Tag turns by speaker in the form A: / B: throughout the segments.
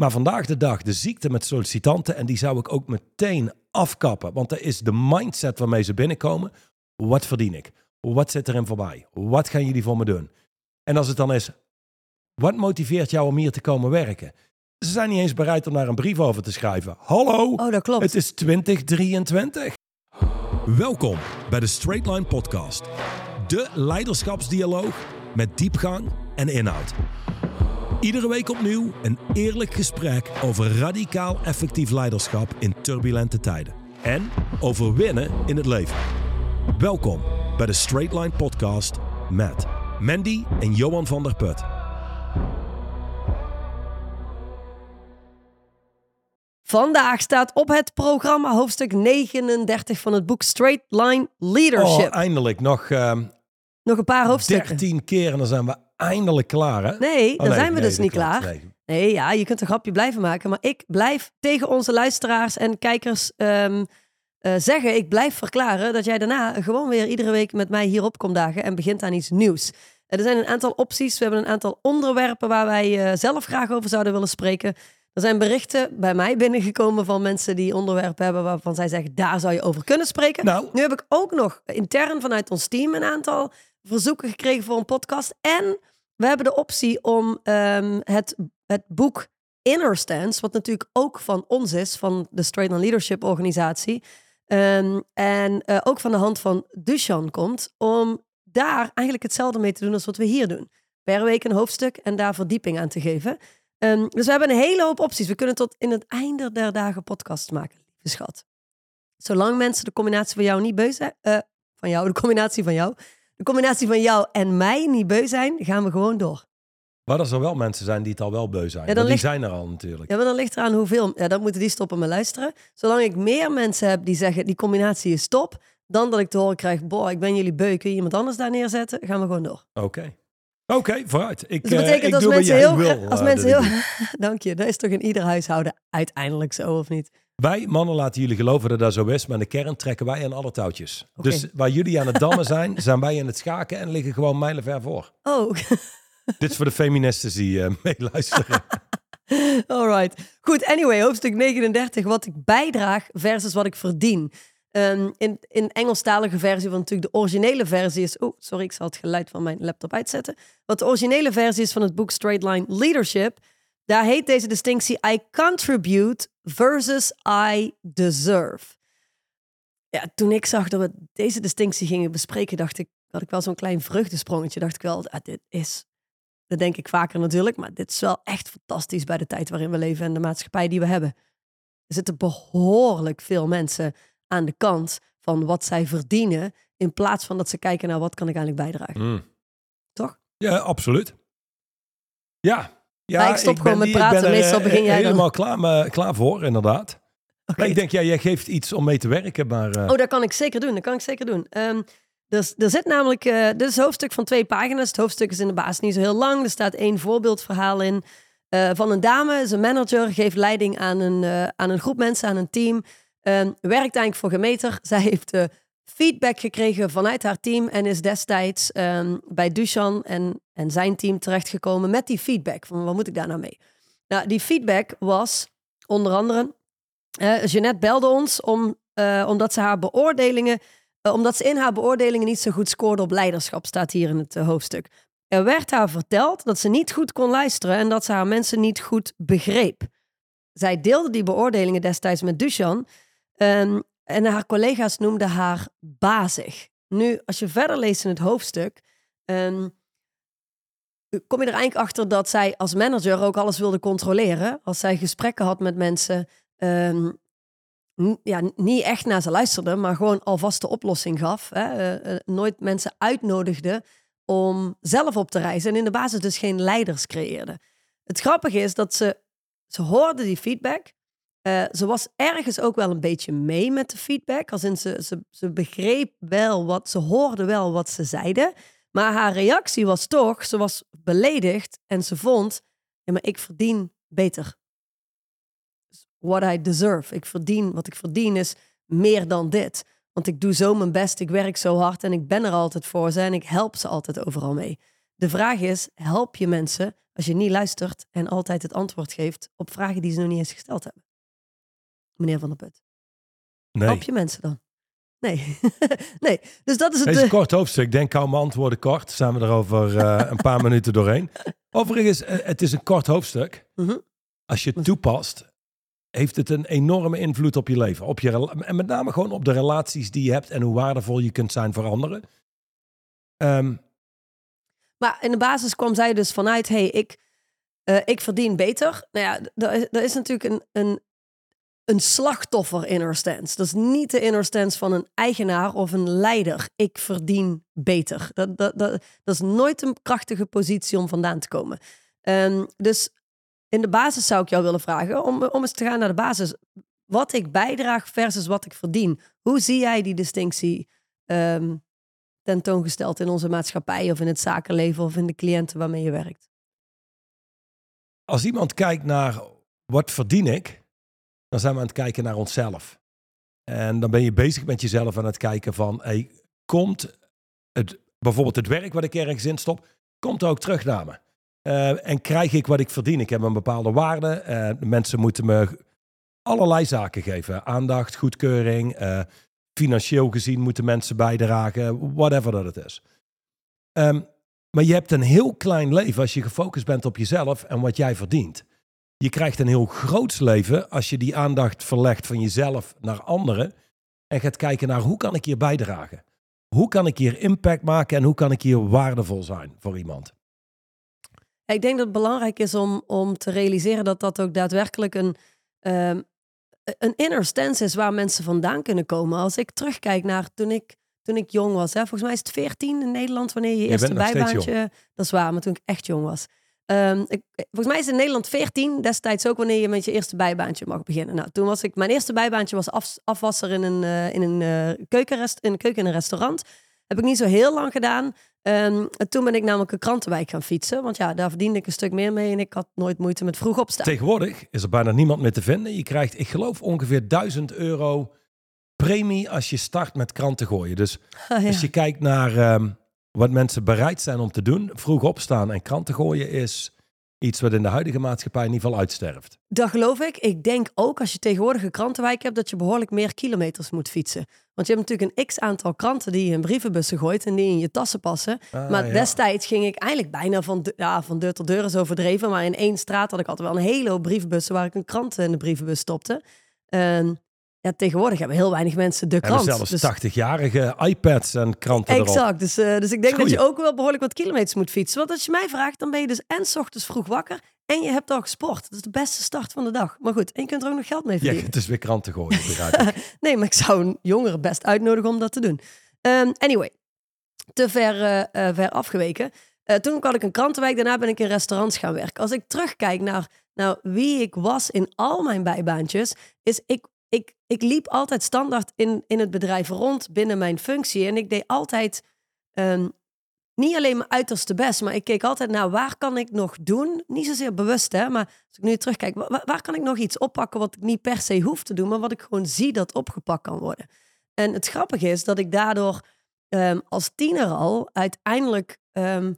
A: Maar vandaag de dag, de ziekte met sollicitanten, en die zou ik ook meteen afkappen. Want dat is de mindset waarmee ze binnenkomen. Wat verdien ik? Wat zit erin voorbij? Wat gaan jullie voor me doen? En als het dan is, wat motiveert jou om hier te komen werken? Ze zijn niet eens bereid om daar een brief over te schrijven. Hallo,
B: Oh, dat klopt.
A: het is 2023. Welkom bij de Straight Line Podcast. De leiderschapsdialoog met diepgang en inhoud. Iedere week opnieuw een eerlijk gesprek over radicaal effectief leiderschap in turbulente tijden. En over winnen in het leven. Welkom bij de Straight Line Podcast met Mandy en Johan van der Put.
B: Vandaag staat op het programma hoofdstuk 39 van het boek Straight Line Leadership.
A: Oh, eindelijk nog ehm,
B: Nog een paar hoofdstukken.
A: 13 keer en dan zijn we eindelijk klaar. Hè?
B: Nee,
A: Oh,
B: dan zijn we
A: nee,
B: dus niet klaar.
A: Nee.
B: Nee, ja, je kunt een grapje blijven maken. Maar ik blijf tegen onze luisteraars en kijkers ehm, eh, zeggen... ik blijf verklaren dat jij daarna gewoon weer iedere week met mij hierop komt dagen... en begint aan iets nieuws. Er zijn een aantal opties. We hebben een aantal onderwerpen waar wij eh, zelf graag over zouden willen spreken. Er zijn berichten bij mij binnengekomen van mensen die onderwerpen hebben... waarvan zij zeggen, daar zou je over kunnen spreken.
A: Nou,
B: Nu heb ik ook nog intern vanuit ons team een aantal verzoeken gekregen voor een podcast. En we hebben de optie om ehm, het, het boek Inner Stance, wat natuurlijk ook van ons is, van de Straight on Leadership organisatie. ehm, en eh, ook van de hand van Dushan komt, om daar eigenlijk hetzelfde mee te doen als wat we hier doen. Per week een hoofdstuk en daar verdieping aan te geven. Ehm, dus we hebben een hele hoop opties. We kunnen tot in het einde der dagen podcast maken, lieve schat. Zolang mensen de combinatie van jou niet beu zijn, eh, van jou, de combinatie van jou, de combinatie van jou en mij niet beu zijn, gaan we gewoon door.
A: maar er wel mensen zijn die het al wel beu zijn.
B: Ja, dan
A: Maar die zijn er al natuurlijk.
B: Ja, maar dan ligt eraan hoeveel. Ja, dan moeten die stoppen met luisteren. Zolang ik meer mensen heb die zeggen die combinatie is top, dan dat ik te horen krijg, boah, ik ben jullie beu, kun je iemand anders daar neerzetten, gaan we gewoon door.
A: Oké. Oké, vooruit. Ik,
B: Dus dat
A: eh,
B: betekent
A: ik
B: als
A: doe
B: mensen heel,
A: wil,
B: als
A: eh,
B: mensen heel, dank je, dat is toch in ieder huishouden uiteindelijk zo of niet?
A: Wij mannen laten jullie geloven dat dat zo is, maar in de kern trekken wij aan alle touwtjes. Dus waar jullie aan het dammen zijn, zijn wij aan het schaken en liggen gewoon mijlenver voor.
B: Oh,
A: Dit is voor de feministen die eh meeluisteren.
B: Alright. Goed, anyway, hoofdstuk 39. Wat ik bijdraag versus wat ik verdien. Ehm, in, in Engelstalige versie, want natuurlijk de originele versie is... Oh, sorry, ik zal het geluid van mijn laptop uitzetten. Wat de originele versie is van het boek Straight Line Leadership... daar heet deze distinctie I contribute versus I deserve. Ja, toen ik zag dat we deze distinctie gingen bespreken... dacht ik, had ik wel zo'n klein vreugdesprongetje. Dacht ik wel, ah, dit is dat denk ik vaker natuurlijk, maar dit is wel echt fantastisch bij de tijd waarin we leven en de maatschappij die we hebben. Er zitten behoorlijk veel mensen aan de kant van wat zij verdienen, in plaats van dat ze kijken naar wat kan ik eigenlijk bijdragen.
A: Mm.
B: Toch?
A: Ja, absoluut. Ja. Ja,
B: ik stop gewoon met
A: die-
B: praten.
A: ben er,
B: Meestal
A: eh,
B: begin jij dan.
A: helemaal klaar, maar, klaar voor, inderdaad. Ik denk, ja, jij geeft iets om mee te werken, maar... eh,
B: Oh, dat kan ik zeker doen. Dat kan ik zeker doen. Ehm, dus, er zit namelijk, eh dit is een hoofdstuk van twee pagina's. Het hoofdstuk is in de basis niet zo heel lang. Er staat één voorbeeldverhaal in van een dame. Een manager, geeft leiding aan een, aan een groep mensen, aan een team. Ehm, werkt eigenlijk voor gemeter. Zij heeft feedback gekregen vanuit haar team en is destijds ehm, bij Dushan en, en zijn team terechtgekomen met die feedback. Van wat moet ik daar nou mee? Nou, die feedback was onder andere eh Jeannette belde ons om, eh, omdat ze haar beoordelingen, eh, omdat ze in haar beoordelingen niet zo goed scoorde op leiderschap, staat hier in het hoofdstuk. Er werd haar verteld dat ze niet goed kon luisteren en dat ze haar mensen niet goed begreep. Zij deelde die beoordelingen destijds met Dushan ehm, en haar collega's noemden haar bazig. Nu, als je verder leest in het hoofdstuk, ehm, kom je er eigenlijk achter dat zij als manager ook alles wilde controleren. Als zij gesprekken had met mensen, ehm, ja, niet echt naar ze luisterde, maar gewoon alvast de oplossing gaf. Hè? eh, eh, nooit mensen uitnodigde om zelf op te reizen en in de basis dus geen leiders creëerde. Het grappige is dat ze, ze hoorde die feedback. Eh, ze was ergens ook wel een beetje mee met de feedback. Als in ze, ze, ze begreep wel wat, ze hoorde wel wat ze zeiden. Maar haar reactie was toch, ze was beledigd en ze vond, ja, maar ik verdien beter. What I deserve. Ik verdien, wat ik verdien is meer dan dit. Want ik doe zo mijn best, ik werk zo hard en ik ben er altijd voor ze en ik help ze altijd overal mee. De vraag is, help je mensen als je niet luistert en altijd het antwoord geeft op vragen die ze nog niet eens gesteld hebben. Meneer Van der Put.
A: Nee.
B: Help je mensen dan? Nee. nee. Dus dat is het.
A: Deze is een kort hoofdstuk. Denk hou mijn antwoorden kort. Zijn we er over eh, een paar minuten doorheen. Overigens, eh, het is een kort hoofdstuk.
B: mhm.
A: Als je het toepast, heeft het een enorme invloed op je leven. Op je, en met name gewoon op de relaties die je hebt en hoe waardevol je kunt zijn voor anderen. Ehm,
B: Maar in de basis kwam zij dus vanuit, hey, ik, eh, ik verdien beter. Nou ja, er is, er is natuurlijk een, een, een slachtoffer inner stance. Dat is niet de inner stance van een eigenaar of een leider. Ik verdien beter. Dat, dat, dat, dat is nooit een krachtige positie om vandaan te komen. Ehm, dus in de basis zou ik jou willen vragen, om, om eens te gaan naar de basis. Wat ik bijdraag versus wat ik verdien. Hoe zie jij die distinctie ehm, tentoongesteld in onze maatschappij of in het zakenleven of in de cliënten waarmee je werkt?
A: als iemand kijkt naar wat verdien ik, dan zijn we aan het kijken naar onszelf. En dan ben je bezig met jezelf aan het kijken van, hey, komt het, bijvoorbeeld het werk wat ik ergens in stop, komt ook terug naar me? Eh, en krijg ik wat ik verdien? Ik heb een bepaalde waarde. Eh, mensen moeten me allerlei zaken geven. Aandacht, goedkeuring. eh, financieel gezien moeten mensen bijdragen. Whatever dat het is. Ehm, maar je hebt een heel klein leven als je gefocust bent op jezelf en wat jij verdient. Je krijgt een heel groots leven als je die aandacht verlegt van jezelf naar anderen en gaat kijken naar hoe kan ik hier bijdragen? Hoe kan ik hier impact maken en hoe kan ik hier waardevol zijn voor iemand?
B: Ik denk dat het belangrijk is om, om te realiseren dat dat ook daadwerkelijk een, ehm, een inner stance is waar mensen vandaan kunnen komen. Als ik terugkijk naar toen ik, toen ik jong was, hè, volgens mij is het 14 in Nederland wanneer je je eerste bijbaantje. Dat is waar, maar toen ik echt jong was. Ehm, ik, volgens mij is het in Nederland 14 destijds ook wanneer je met je eerste bijbaantje mag beginnen. Nou, toen was ik, mijn eerste bijbaantje was af, afwasser in een, eh, in een eh, keukenrest, in een keuken in een restaurant. Heb ik niet zo heel lang gedaan. Ehm, en toen ben ik namelijk een krantenwijk gaan fietsen. Want ja, daar verdiende ik een stuk meer mee. En ik had nooit moeite met vroeg opstaan.
A: Tegenwoordig is er bijna niemand meer te vinden. Je krijgt, ik geloof, ongeveer 1000 euro premie als je start met kranten gooien. Dus
B: Ah, ja.
A: als je kijkt naar ehm, wat mensen bereid zijn om te doen, vroeg opstaan en kranten gooien is iets wat in de huidige maatschappij in ieder geval uitsterft.
B: Dat geloof ik. Ik denk ook als je tegenwoordig een krantenwijk hebt, dat je behoorlijk meer kilometers moet fietsen. Want je hebt natuurlijk een x aantal kranten die je in brievenbussen gooit en die in je tassen passen.
A: Ah,
B: maar
A: ja.
B: destijds ging ik eigenlijk bijna van, de- ja, van deur tot deur is overdreven. Maar in één straat had ik altijd wel een hele hoop brievenbussen waar ik een krant in de brievenbus stopte. Ja, tegenwoordig hebben heel weinig mensen de krant.
A: zelfs
B: Dus-
A: 80-jarige iPads en kranten erop.
B: Exact. Dus, eh, dus ik denk dat je ook wel behoorlijk wat kilometers moet fietsen. Want als je mij vraagt, dan ben je dus en 's ochtends vroeg wakker en je hebt al gesport. Dat is de beste start van de dag. Maar goed, en je kunt er ook nog geld mee
A: Ja,
B: verdienen.
A: het is weer kranten gooien.
B: Nee, maar ik zou een jongere best uitnodigen om dat te doen. Ehm, anyway, te ver, eh, eh, ver afgeweken. Toen had ik een krantenwijk, daarna ben ik in restaurants gaan werken. Als ik terugkijk naar, naar wie ik was in al mijn bijbaantjes, is ik, ik, ik liep altijd standaard in, in het bedrijf rond binnen mijn functie. En ik deed altijd ehm, niet alleen mijn uiterste best, maar ik keek altijd naar waar kan ik nog doen. Niet zozeer bewust, hè, maar als ik nu terugkijk, wa- wa- waar, kan ik nog iets oppakken wat ik niet per se hoef te doen, maar wat ik gewoon zie dat opgepakt kan worden. En het grappige is dat ik daardoor ehm, als tiener al uiteindelijk ehm,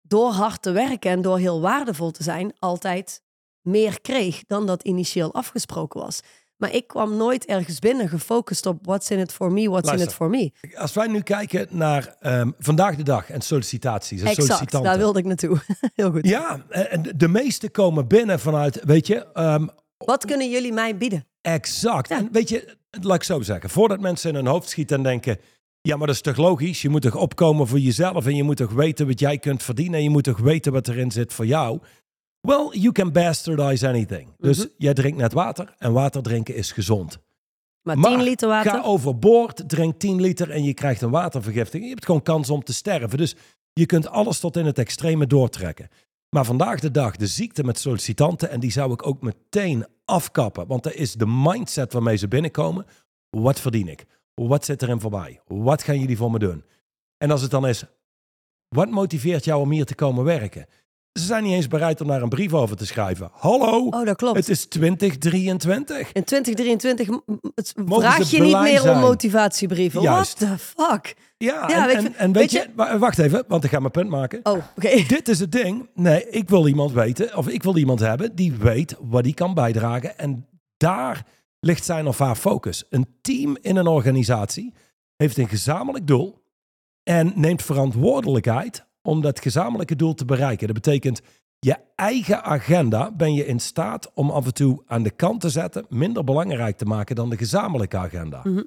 B: door hard te werken en door heel waardevol te zijn, altijd meer kreeg dan dat initieel afgesproken was. Maar ik kwam nooit ergens binnen gefocust op what's in it for me, what's in it for me.
A: Als wij nu kijken naar ehm, vandaag de dag en sollicitaties en
B: Exact,
A: sollicitanten.
B: daar wilde ik naartoe. heel goed.
A: Ja, en de- meeste komen binnen vanuit, weet je, ehm,
B: Wat kunnen jullie mij bieden?
A: exact.
B: Ja.
A: En weet je, laat ik zo zeggen, voordat mensen in hun hoofd schieten en denken, ja, maar dat is toch logisch? Je moet toch opkomen voor jezelf en je moet toch weten wat jij kunt verdienen en je moet toch weten wat erin zit voor jou. Well, you can bastardize anything. Dus
B: Mhm.
A: jij drinkt net water en water drinken is gezond.
B: Maar,
A: Maar
B: 10 liter water?
A: Ga overboord, drink 10 liter en je krijgt een watervergiftiging. Je hebt gewoon kans om te sterven. Dus je kunt alles tot in het extreme doortrekken. Maar vandaag de dag, de ziekte met sollicitanten, en die zou ik ook meteen afkappen. Want dat is de mindset waarmee ze binnenkomen. Wat verdien ik? Wat zit erin voorbij? Wat gaan jullie voor me doen? En als het dan is, wat motiveert jou om hier te komen werken? Ze zijn niet eens bereid om daar een brief over te schrijven. Hallo,
B: Oh, dat klopt.
A: het is 2023.
B: In 2023 m- m- het vraag je niet meer om motivatiebrieven.
A: Juist.
B: What the fuck?
A: Ja,
B: Ja,
A: en,
B: ik
A: en,
B: vind-
A: en weet,
B: weet
A: je, wa- wacht even, want ik ga mijn punt maken.
B: Oh, oké.
A: Dit is het ding. Nee, ik wil iemand weten, of ik wil iemand hebben die weet wat hij kan bijdragen. En daar ligt zijn of haar focus. Een team in een organisatie heeft een gezamenlijk doel en neemt verantwoordelijkheid om dat gezamenlijke doel te bereiken. Dat betekent, je eigen agenda ben je in staat om af en toe aan de kant te zetten, minder belangrijk te maken dan de gezamenlijke agenda.
B: Mhm.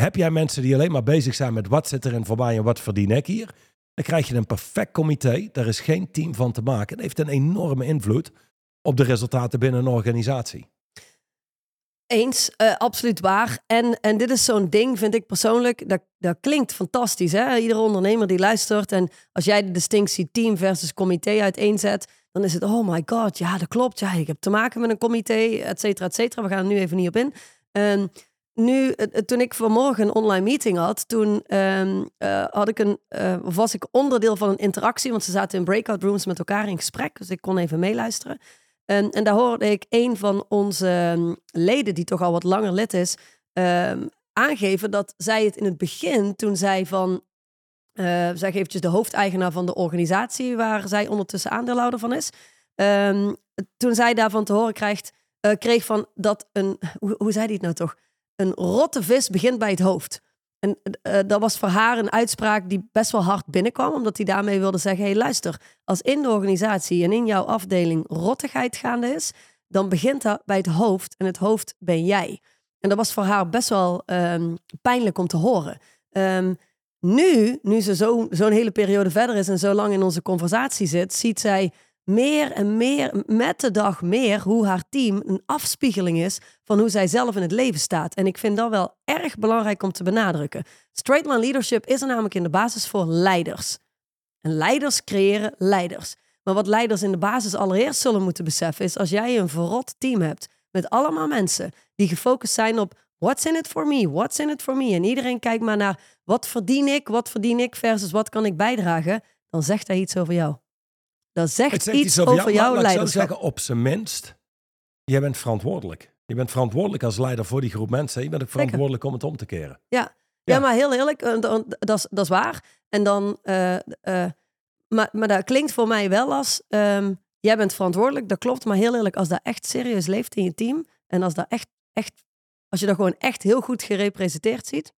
A: Heb jij mensen die alleen maar bezig zijn met wat zit er in voorbij en wat verdien ik hier? Dan krijg je een perfect comité. Daar is geen team van te maken. Het heeft een enorme invloed op de resultaten binnen een organisatie.
B: Eens, eh, absoluut waar. En, en dit is zo'n ding, vind ik persoonlijk, dat, dat klinkt fantastisch. Hè? Iedere ondernemer die luistert en als jij de distinctie team versus comité uiteenzet, dan is het, oh my god, ja, dat klopt. Ja, ik heb te maken met een comité, et cetera, et cetera. We gaan er nu even niet op in. Ehm, nu, toen ik vanmorgen een online meeting had, toen ehm, eh, had ik een, eh, was ik onderdeel van een interactie, want ze zaten in breakout rooms met elkaar in gesprek, dus ik kon even meeluisteren. En, en daar hoorde ik een van onze ehm, leden, die toch al wat langer lid is, ehm, aangeven dat zij het in het begin, toen zij van, eh zij eventjes de hoofdeigenaar van de organisatie, waar zij ondertussen aandeelhouder van is, ehm, toen zij daarvan te horen krijgt, eh, kreeg van dat een, hoe zei hij het nou toch? Een rotte vis begint bij het hoofd. En eh, dat was voor haar een uitspraak die best wel hard binnenkwam, omdat hij daarmee wilde zeggen: hey, luister, als in de organisatie en in jouw afdeling rottigheid gaande is, dan begint dat bij het hoofd en het hoofd ben jij. En dat was voor haar best wel ehm, pijnlijk om te horen. Ehm, nu, nu ze zo- zo'n hele periode verder is en zo lang in onze conversatie zit, ziet zij meer en meer, met de dag meer, hoe haar team een afspiegeling is van hoe zij zelf in het leven staat. En ik vind dat wel erg belangrijk om te benadrukken. Straight line leadership is er namelijk in de basis voor leiders. En leiders creëren leiders. Maar wat leiders in de basis allereerst zullen moeten beseffen is als jij een verrot team hebt met allemaal mensen die gefocust zijn op what's in it for me, what's in it for me. En iedereen kijkt maar naar wat verdien ik, wat verdien ik versus wat kan ik bijdragen. Dan zegt hij iets over jou. Dat zegt,
A: Het zegt
B: iets
A: over
B: over,
A: jou,
B: jouw
A: laat ik zo
B: leiderschap.
A: zeggen, op zijn minst, jij bent verantwoordelijk. Je bent verantwoordelijk als leider voor die groep mensen. Je bent ook verantwoordelijk om het om te keren.
B: Ja.
A: Ja.
B: Ja, maar heel eerlijk, eh, dat is- dat is waar. En dan, eh, eh, maar, maar dat klinkt voor mij wel als, ehm, jij bent verantwoordelijk, dat klopt. Maar heel eerlijk, als dat echt serieus leeft in je team en als dat echt, echt, als je dat gewoon echt heel goed gerepresenteerd ziet,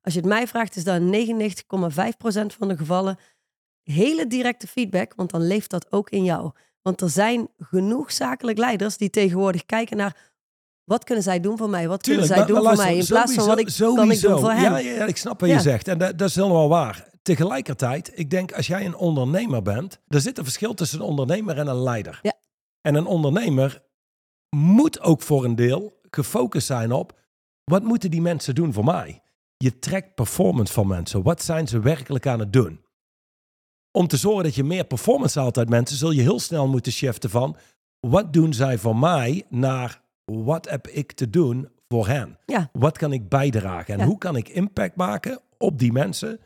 B: als je het mij vraagt, is dat in 99,5% van de gevallen hele directe feedback, want dan leeft dat ook in jou. Want er zijn genoeg zakelijk leiders die tegenwoordig kijken naar wat kunnen zij doen voor mij? Wat kunnen zij
A: maar-
B: doen
A: maar
B: voor
A: luister,
B: mij? In plaats van wat ik,
A: sowieso-
B: kan ik doen voor hen?
A: ja, ja, ik snap wat
B: Ja.
A: je zegt. En dat, dat is helemaal waar. Tegelijkertijd, ik denk als jij een ondernemer bent, er zit een verschil tussen een ondernemer en een leider.
B: Ja.
A: En een ondernemer moet ook voor een deel gefocust zijn op wat moeten die mensen doen voor mij? Je trekt performance van mensen. Wat zijn ze werkelijk aan het doen? Om te zorgen dat je meer performance haalt uit mensen, zul je heel snel moeten shiften van wat doen zij voor mij naar wat heb ik te doen voor hen?
B: Ja.
A: Wat kan ik bijdragen? En
B: Ja.
A: hoe kan ik impact maken op die mensen,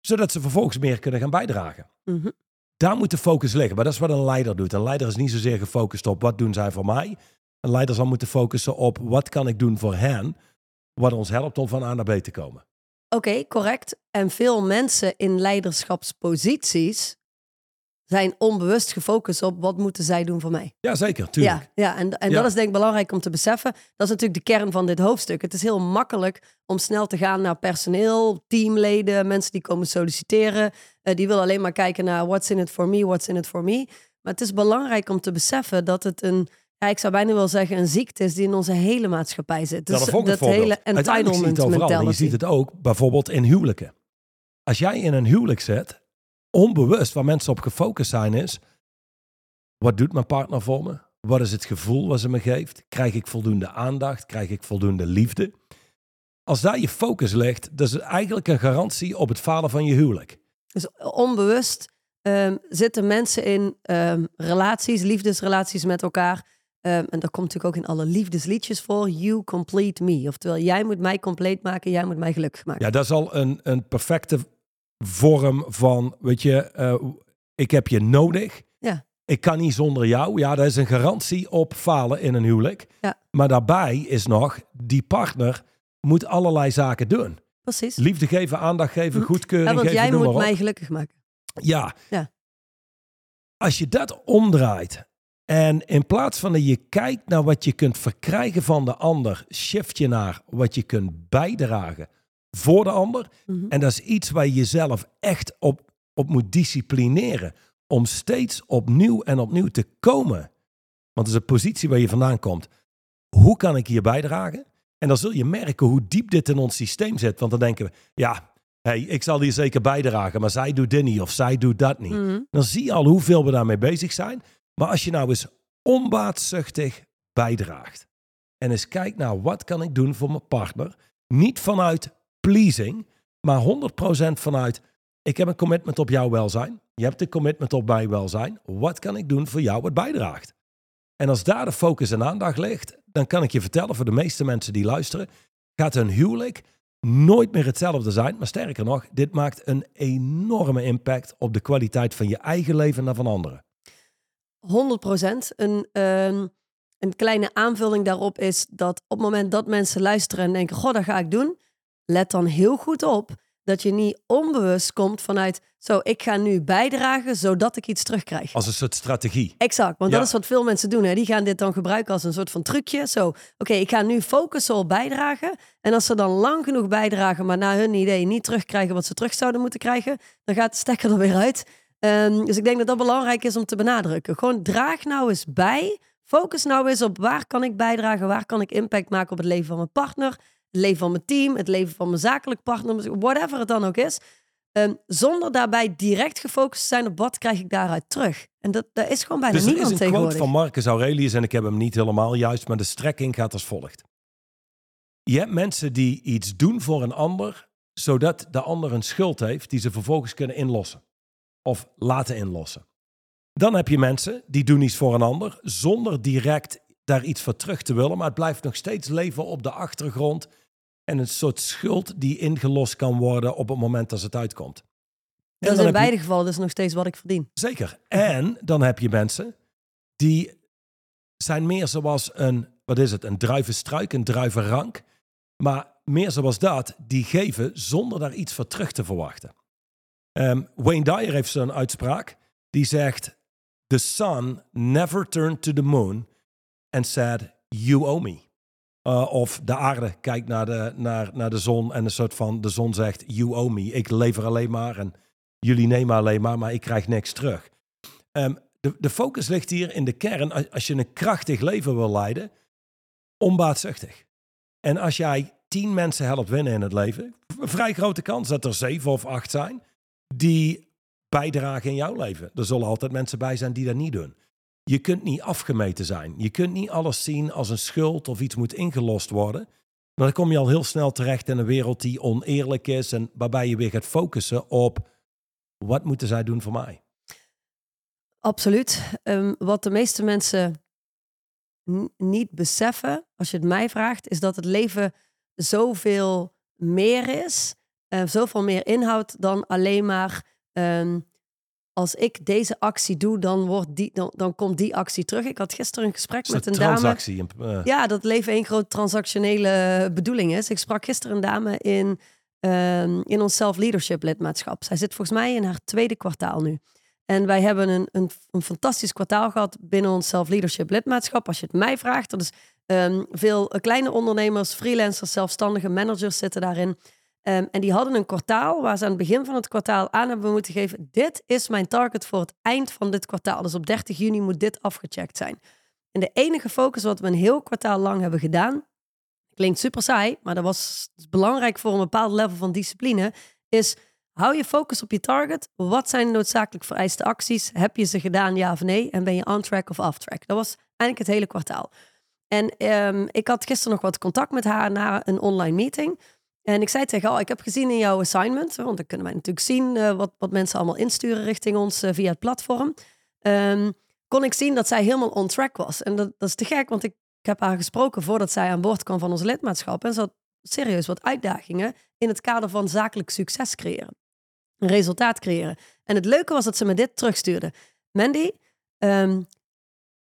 A: zodat ze vervolgens meer kunnen gaan bijdragen?
B: Mhm.
A: Daar moet de focus liggen. Maar dat is wat een leider doet. Een leider is niet zozeer gefocust op wat doen zij voor mij. Een leider zal moeten focussen op wat kan ik doen voor hen, wat ons helpt om van A naar B te komen.
B: Oké, correct. En veel mensen in leiderschapsposities zijn onbewust gefocust op wat moeten zij doen voor mij.
A: Ja, zeker, tuurlijk.
B: Ja, ja en, en
A: Ja.
B: dat is denk ik belangrijk om te beseffen. Dat is natuurlijk de kern van dit hoofdstuk. Het is heel makkelijk om snel te gaan naar personeel, teamleden, mensen die komen solliciteren. Eh, die willen alleen maar kijken naar what's in it for me, what's in it for me. Maar het is belangrijk om te beseffen dat het een, ja, ik zou bijna wel zeggen, een ziekte is die in onze hele maatschappij zit. Dus
A: dat
B: dat hele entitlement.
A: En Je
B: mentality.
A: ziet het ook bijvoorbeeld in huwelijken. Als jij in een huwelijk zit, onbewust waar mensen op gefocust zijn is, wat doet mijn partner voor me? Wat is het gevoel wat ze me geeft? Krijg ik voldoende aandacht? Krijg ik voldoende liefde? Als daar je focus ligt, dat is eigenlijk een garantie op het falen van je huwelijk.
B: Dus onbewust ehm, zitten mensen in ehm, relaties, liefdesrelaties met elkaar. Ehm, en dat komt natuurlijk ook in alle liefdesliedjes voor. You complete me. Oftewel, jij moet mij compleet maken, jij moet mij gelukkig maken.
A: Ja, dat is al een, een perfecte vorm van, weet je, eh, ik heb je nodig.
B: Ja.
A: ik kan niet zonder jou. Ja, dat is een garantie op falen in een huwelijk.
B: Ja.
A: Maar daarbij is nog, die partner moet allerlei zaken doen.
B: Precies.
A: Liefde geven, aandacht geven,
B: Hm.
A: goedkeuring
B: Ja, want
A: geven,
B: jij moet mij gelukkig maken.
A: Ja.
B: Ja.
A: Als je dat omdraait en in plaats van dat je kijkt naar wat je kunt verkrijgen van de ander, shift je naar wat je kunt bijdragen voor de ander.
B: Mhm.
A: En dat is iets waar je jezelf echt op, op moet disciplineren. Om steeds opnieuw en opnieuw te komen. Want het is een positie waar je vandaan komt. Hoe kan ik hier bijdragen? En dan zul je merken hoe diep dit in ons systeem zit. Want dan denken we, ja, hey, ik zal hier zeker bijdragen. Maar zij doet dit niet of zij doet dat niet.
B: Mhm.
A: Dan zie je al hoeveel we daarmee bezig zijn. Maar als je nou eens onbaatzuchtig bijdraagt. En eens kijkt naar wat kan ik doen voor mijn partner. Niet vanuit pleasing, maar 100% vanuit ik heb een commitment op jouw welzijn. Je hebt een commitment op mijn welzijn. Wat kan ik doen voor jou wat bijdraagt? En als daar de focus en aandacht ligt, dan kan ik je vertellen voor de meeste mensen die luisteren, gaat hun huwelijk nooit meer hetzelfde zijn. Maar sterker nog, dit maakt een enorme impact op de kwaliteit van je eigen leven en van anderen.
B: 100 procent. Een, ehm, een kleine aanvulling daarop is dat op het moment dat mensen luisteren en denken: Goh, dat ga ik doen. Let dan heel goed op dat je niet onbewust komt vanuit: Zo, ik ga nu bijdragen zodat ik iets terugkrijg.
A: Als een soort strategie.
B: Exact, want
A: Ja.
B: dat is wat veel mensen doen. Hè. Die gaan dit dan gebruiken als een soort van trucje. Zo, oké, ik ga nu focussen op bijdragen. En als ze dan lang genoeg bijdragen, maar naar hun idee niet terugkrijgen wat ze terug zouden moeten krijgen, dan gaat de stekker er weer uit. Ehm, dus ik denk dat dat belangrijk is om te benadrukken. Gewoon draag nou eens bij. Focus nou eens op waar kan ik bijdragen, waar kan ik impact maken op het leven van mijn partner, het leven van mijn team, het leven van mijn zakelijk partner, whatever het dan ook is. Ehm, zonder daarbij direct gefocust te zijn op wat krijg ik daaruit terug. En dat, dat is gewoon bijna
A: Dus er is
B: niemand
A: een quote
B: tegenwoordig.
A: van Marcus Aurelius en ik heb hem niet helemaal juist, maar de strekking gaat als volgt. Je hebt mensen die iets doen voor een ander, zodat de ander een schuld heeft die ze vervolgens kunnen inlossen. Of laten inlossen. Dan heb je mensen die doen iets voor een ander zonder direct daar iets voor terug te willen, maar het blijft nog steeds leven op de achtergrond en een soort schuld die ingelost kan worden op het moment dat het uitkomt. En
B: Dat is in
A: je-
B: beide gevallen dus nog steeds wat ik verdien.
A: Zeker. En dan heb je mensen die zijn meer zoals een, wat is het, een druivenstruik, een druivenrank. Maar meer zoals dat, die geven zonder daar iets voor terug te verwachten. Ehm, Wayne Dyer heeft zo'n uitspraak. Die zegt, the sun never turned to the moon and said, you owe me. Uh, of de aarde kijkt naar de, naar, naar de zon en een soort van, de zon zegt, you owe me. Ik lever alleen maar en jullie nemen alleen maar, maar ik krijg niks terug. Ehm, de, de focus ligt hier in de kern, als- je een krachtig leven wil leiden, onbaatzuchtig. En als jij tien mensen helpt winnen in het leven, vrij grote kans dat er zeven of acht zijn die bijdragen in jouw leven. Er zullen altijd mensen bij zijn die dat niet doen. Je kunt niet afgemeten zijn. Je kunt niet alles zien als een schuld of iets moet ingelost worden. Maar dan kom je al heel snel terecht in een wereld die oneerlijk is en waarbij je weer gaat focussen op wat moeten zij doen voor mij.
B: Absoluut. Ehm, wat de meeste mensen niet beseffen, als je het mij vraagt, is dat het leven zoveel meer is, eh, zoveel meer inhoudt dan alleen maar ehm, als ik deze actie doe, dan, wordt die, dan, dan komt die actie terug. Ik had gisteren een gesprek
A: Een
B: met een dame.
A: transactie. eh,
B: Ja, dat leven één groot transactionele bedoeling is. Ik sprak gisteren een dame in, ehm, in ons self-leadership lidmaatschap. Zij zit volgens mij in haar tweede kwartaal nu. En wij hebben een, een, een fantastisch kwartaal gehad binnen ons self-leadership lidmaatschap. Als je het mij vraagt, dat is ehm, veel eh, kleine ondernemers, freelancers, zelfstandige managers zitten daarin. Ehm, en die hadden een kwartaal waar ze aan het begin van het kwartaal aan hebben moeten geven. Dit is mijn target voor het eind van dit kwartaal. Dus op 30 juni moet dit afgecheckt zijn. En de enige focus wat we een heel kwartaal lang hebben gedaan, klinkt super saai, maar dat was belangrijk voor een bepaald level van discipline, is hou je focus op je target. Wat zijn de noodzakelijk vereiste acties? Heb je ze gedaan, ja of nee? En ben je on track of off track? Dat was eigenlijk het hele kwartaal. En ehm, ik had gisteren nog wat contact met haar na een online meeting. En ik zei tegen oh, ik heb gezien in jouw assignment, want dan kunnen wij natuurlijk zien eh, wat, wat mensen allemaal insturen richting ons eh, via het platform. Ehm, kon ik zien dat zij helemaal on track was. En dat, dat is te gek, want ik, ik heb haar gesproken voordat zij aan boord kwam van ons lidmaatschap. En ze had serieus wat uitdagingen in het kader van zakelijk succes creëren. Een resultaat creëren. En het leuke was dat ze me dit terugstuurde. Mandy, Ehm,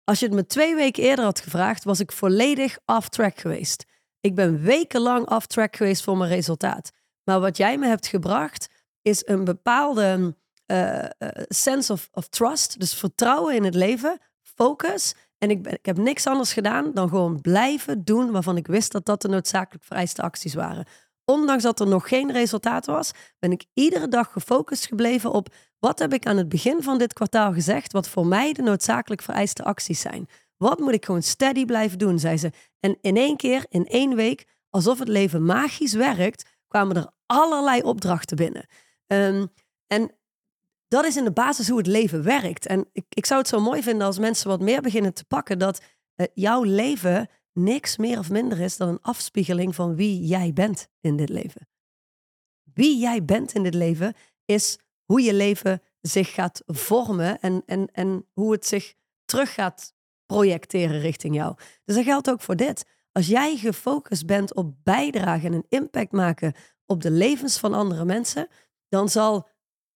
B: als je het me twee weken eerder had gevraagd, was ik volledig off track geweest. Ik ben wekenlang off track geweest voor mijn resultaat. Maar wat jij me hebt gebracht, is een bepaalde uh, sense of, of trust. Dus vertrouwen in het leven, focus. En ik, ik heb niks anders gedaan dan gewoon blijven doen waarvan ik wist dat dat de noodzakelijk vereiste acties waren. Ondanks dat er nog geen resultaat was, ben ik iedere dag gefocust gebleven op wat heb ik aan het begin van dit kwartaal gezegd, wat voor mij de noodzakelijk vereiste acties zijn. Wat moet ik gewoon steady blijven doen, zei ze. En in één keer, in één week, alsof het leven magisch werkt, kwamen er allerlei opdrachten binnen. Um, en dat is in de basis hoe het leven werkt. En ik, ik zou het zo mooi vinden als mensen wat meer beginnen te pakken dat uh, jouw leven niks meer of minder is dan een afspiegeling van wie jij bent in dit leven. Wie jij bent in dit leven is hoe je leven zich gaat vormen en, en, en hoe het zich terug gaat projecteren richting jou. Dus dat geldt ook voor dit. Als jij gefocust bent op bijdragen en een impact maken op de levens van andere mensen, dan zal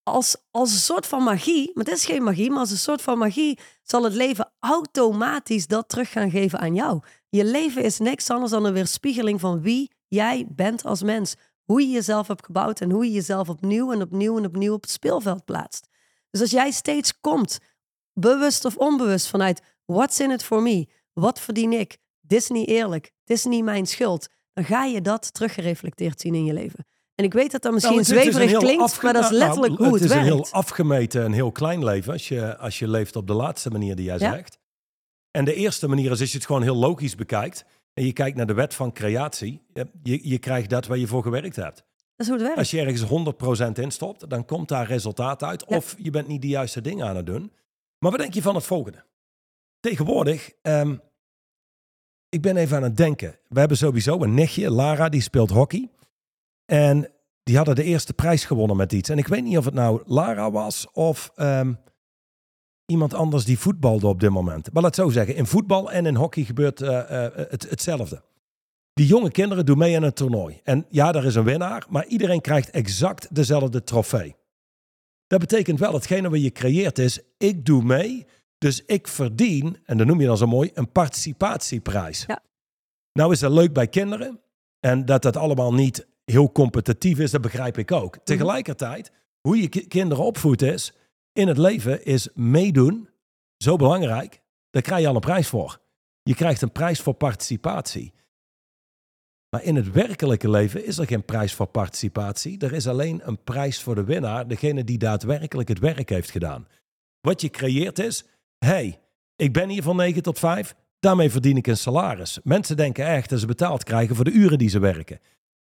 B: als, als een soort van magie, maar het is geen magie, maar als een soort van magie zal het leven automatisch dat terug gaan geven aan jou. Je leven is niks anders dan een weerspiegeling van wie jij bent als mens. Hoe je jezelf hebt gebouwd en hoe je jezelf opnieuw en opnieuw en opnieuw op het speelveld plaatst. Dus als jij steeds komt, bewust of onbewust, vanuit what's in it for me? Wat verdien ik? Dit is niet eerlijk. Dit is niet mijn schuld. Dan ga je dat teruggereflecteerd zien in je leven. En ik weet dat dat misschien nou, zweverig klinkt, maar dat is nou, letterlijk hoe het, werkt.
A: Het is een heel afgemeten en heel klein leven als je, als je leeft op de laatste manier die jij zegt. En de eerste manier is als je het gewoon heel logisch bekijkt en je kijkt naar de wet van creatie. Je, je krijgt dat waar je voor gewerkt hebt.
B: Dat is hoe het werkt.
A: Als je ergens 100% instopt, dan komt daar resultaat uit. Of je bent niet de juiste dingen aan het doen. Maar wat denk je van het volgende? Tegenwoordig, um, ik ben even aan het denken. We hebben sowieso een nichtje, Lara, die speelt hockey. En die hadden de eerste prijs gewonnen met iets. En ik weet niet of het nou Lara was of um, iemand anders die voetbalde op dit moment. Maar laat het zo zeggen, in voetbal en in hockey gebeurt uh, uh, het, hetzelfde. Die jonge kinderen doen mee aan een toernooi. En ja, er is een winnaar, maar iedereen krijgt exact dezelfde trofee. Dat betekent wel, hetgene wat je creëert is, ik doe mee, dus ik verdien, en dan noem je dan zo mooi, een participatieprijs. Ja. Nou is dat leuk bij kinderen. En dat dat allemaal niet heel competitief is, dat begrijp ik ook. Mhm. Tegelijkertijd, hoe je kinderen opvoedt is, in het leven is meedoen zo belangrijk. Daar krijg je al een prijs voor. Je krijgt een prijs voor participatie. Maar in het werkelijke leven is er geen prijs voor participatie. Er is alleen een prijs voor de winnaar, degene die daadwerkelijk het werk heeft gedaan. Wat je creëert is, hey, ik ben hier van 9 tot 5, daarmee verdien ik een salaris. Mensen denken echt dat ze betaald krijgen voor de uren die ze werken.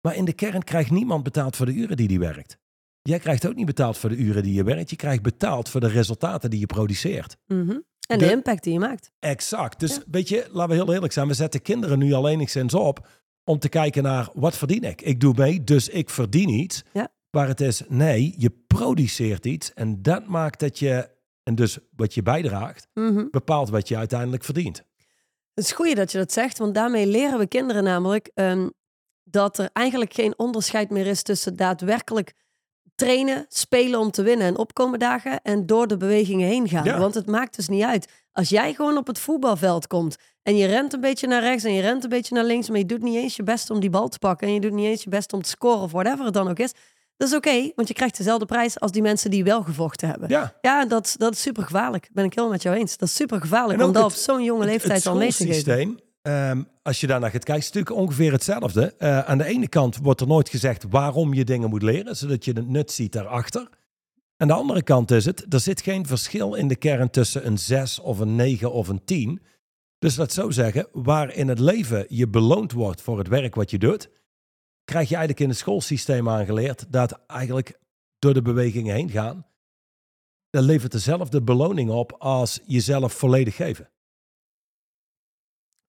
A: Maar in de kern krijgt niemand betaald voor de uren die die werkt. Jij krijgt ook niet betaald voor de uren die je werkt. Je krijgt betaald voor de resultaten die je produceert.
B: Mhm. En de, impact die je maakt.
A: Exact. Dus weet je, laten we heel eerlijk zijn. We zetten kinderen nu al enigszins op om te kijken naar wat verdien ik. Ik doe mee, dus ik verdien iets. Ja. Waar het is, nee, je produceert iets en dat maakt dat je, en dus wat je bijdraagt, mhm. bepaalt wat je uiteindelijk verdient.
B: Het is goed dat je dat zegt, want daarmee leren we kinderen namelijk um, dat er eigenlijk geen onderscheid meer is tussen daadwerkelijk trainen, spelen om te winnen en opkomen dagen en door de bewegingen heen gaan. Want het maakt dus niet uit. Als jij gewoon op het voetbalveld komt en je rent een beetje naar rechts en je rent een beetje naar links, maar je doet niet eens je best om die bal te pakken en je doet niet eens je best om te scoren of whatever het dan ook is. Dat is oké, want je krijgt dezelfde prijs als die mensen die wel gevochten hebben. Ja, ja dat, dat is super gevaarlijk. Ben ik helemaal met jou eens. Dat is super gevaarlijk om dat op zo'n jonge leeftijd al mee te geven.
A: Um, als je daarnaar gaat kijken, is het natuurlijk ongeveer hetzelfde. Uh, aan de ene kant wordt er nooit gezegd waarom je dingen moet leren, zodat je het nut ziet daarachter. Aan de andere kant is het, er zit geen verschil in de kern tussen een 6 of een 9 of een 10. Dus laat zo zeggen, waar in het leven je beloond wordt voor het werk wat je doet, krijg je eigenlijk in het schoolsysteem aangeleerd dat eigenlijk door de bewegingen heen gaan, dat levert dezelfde beloning op als jezelf volledig geven.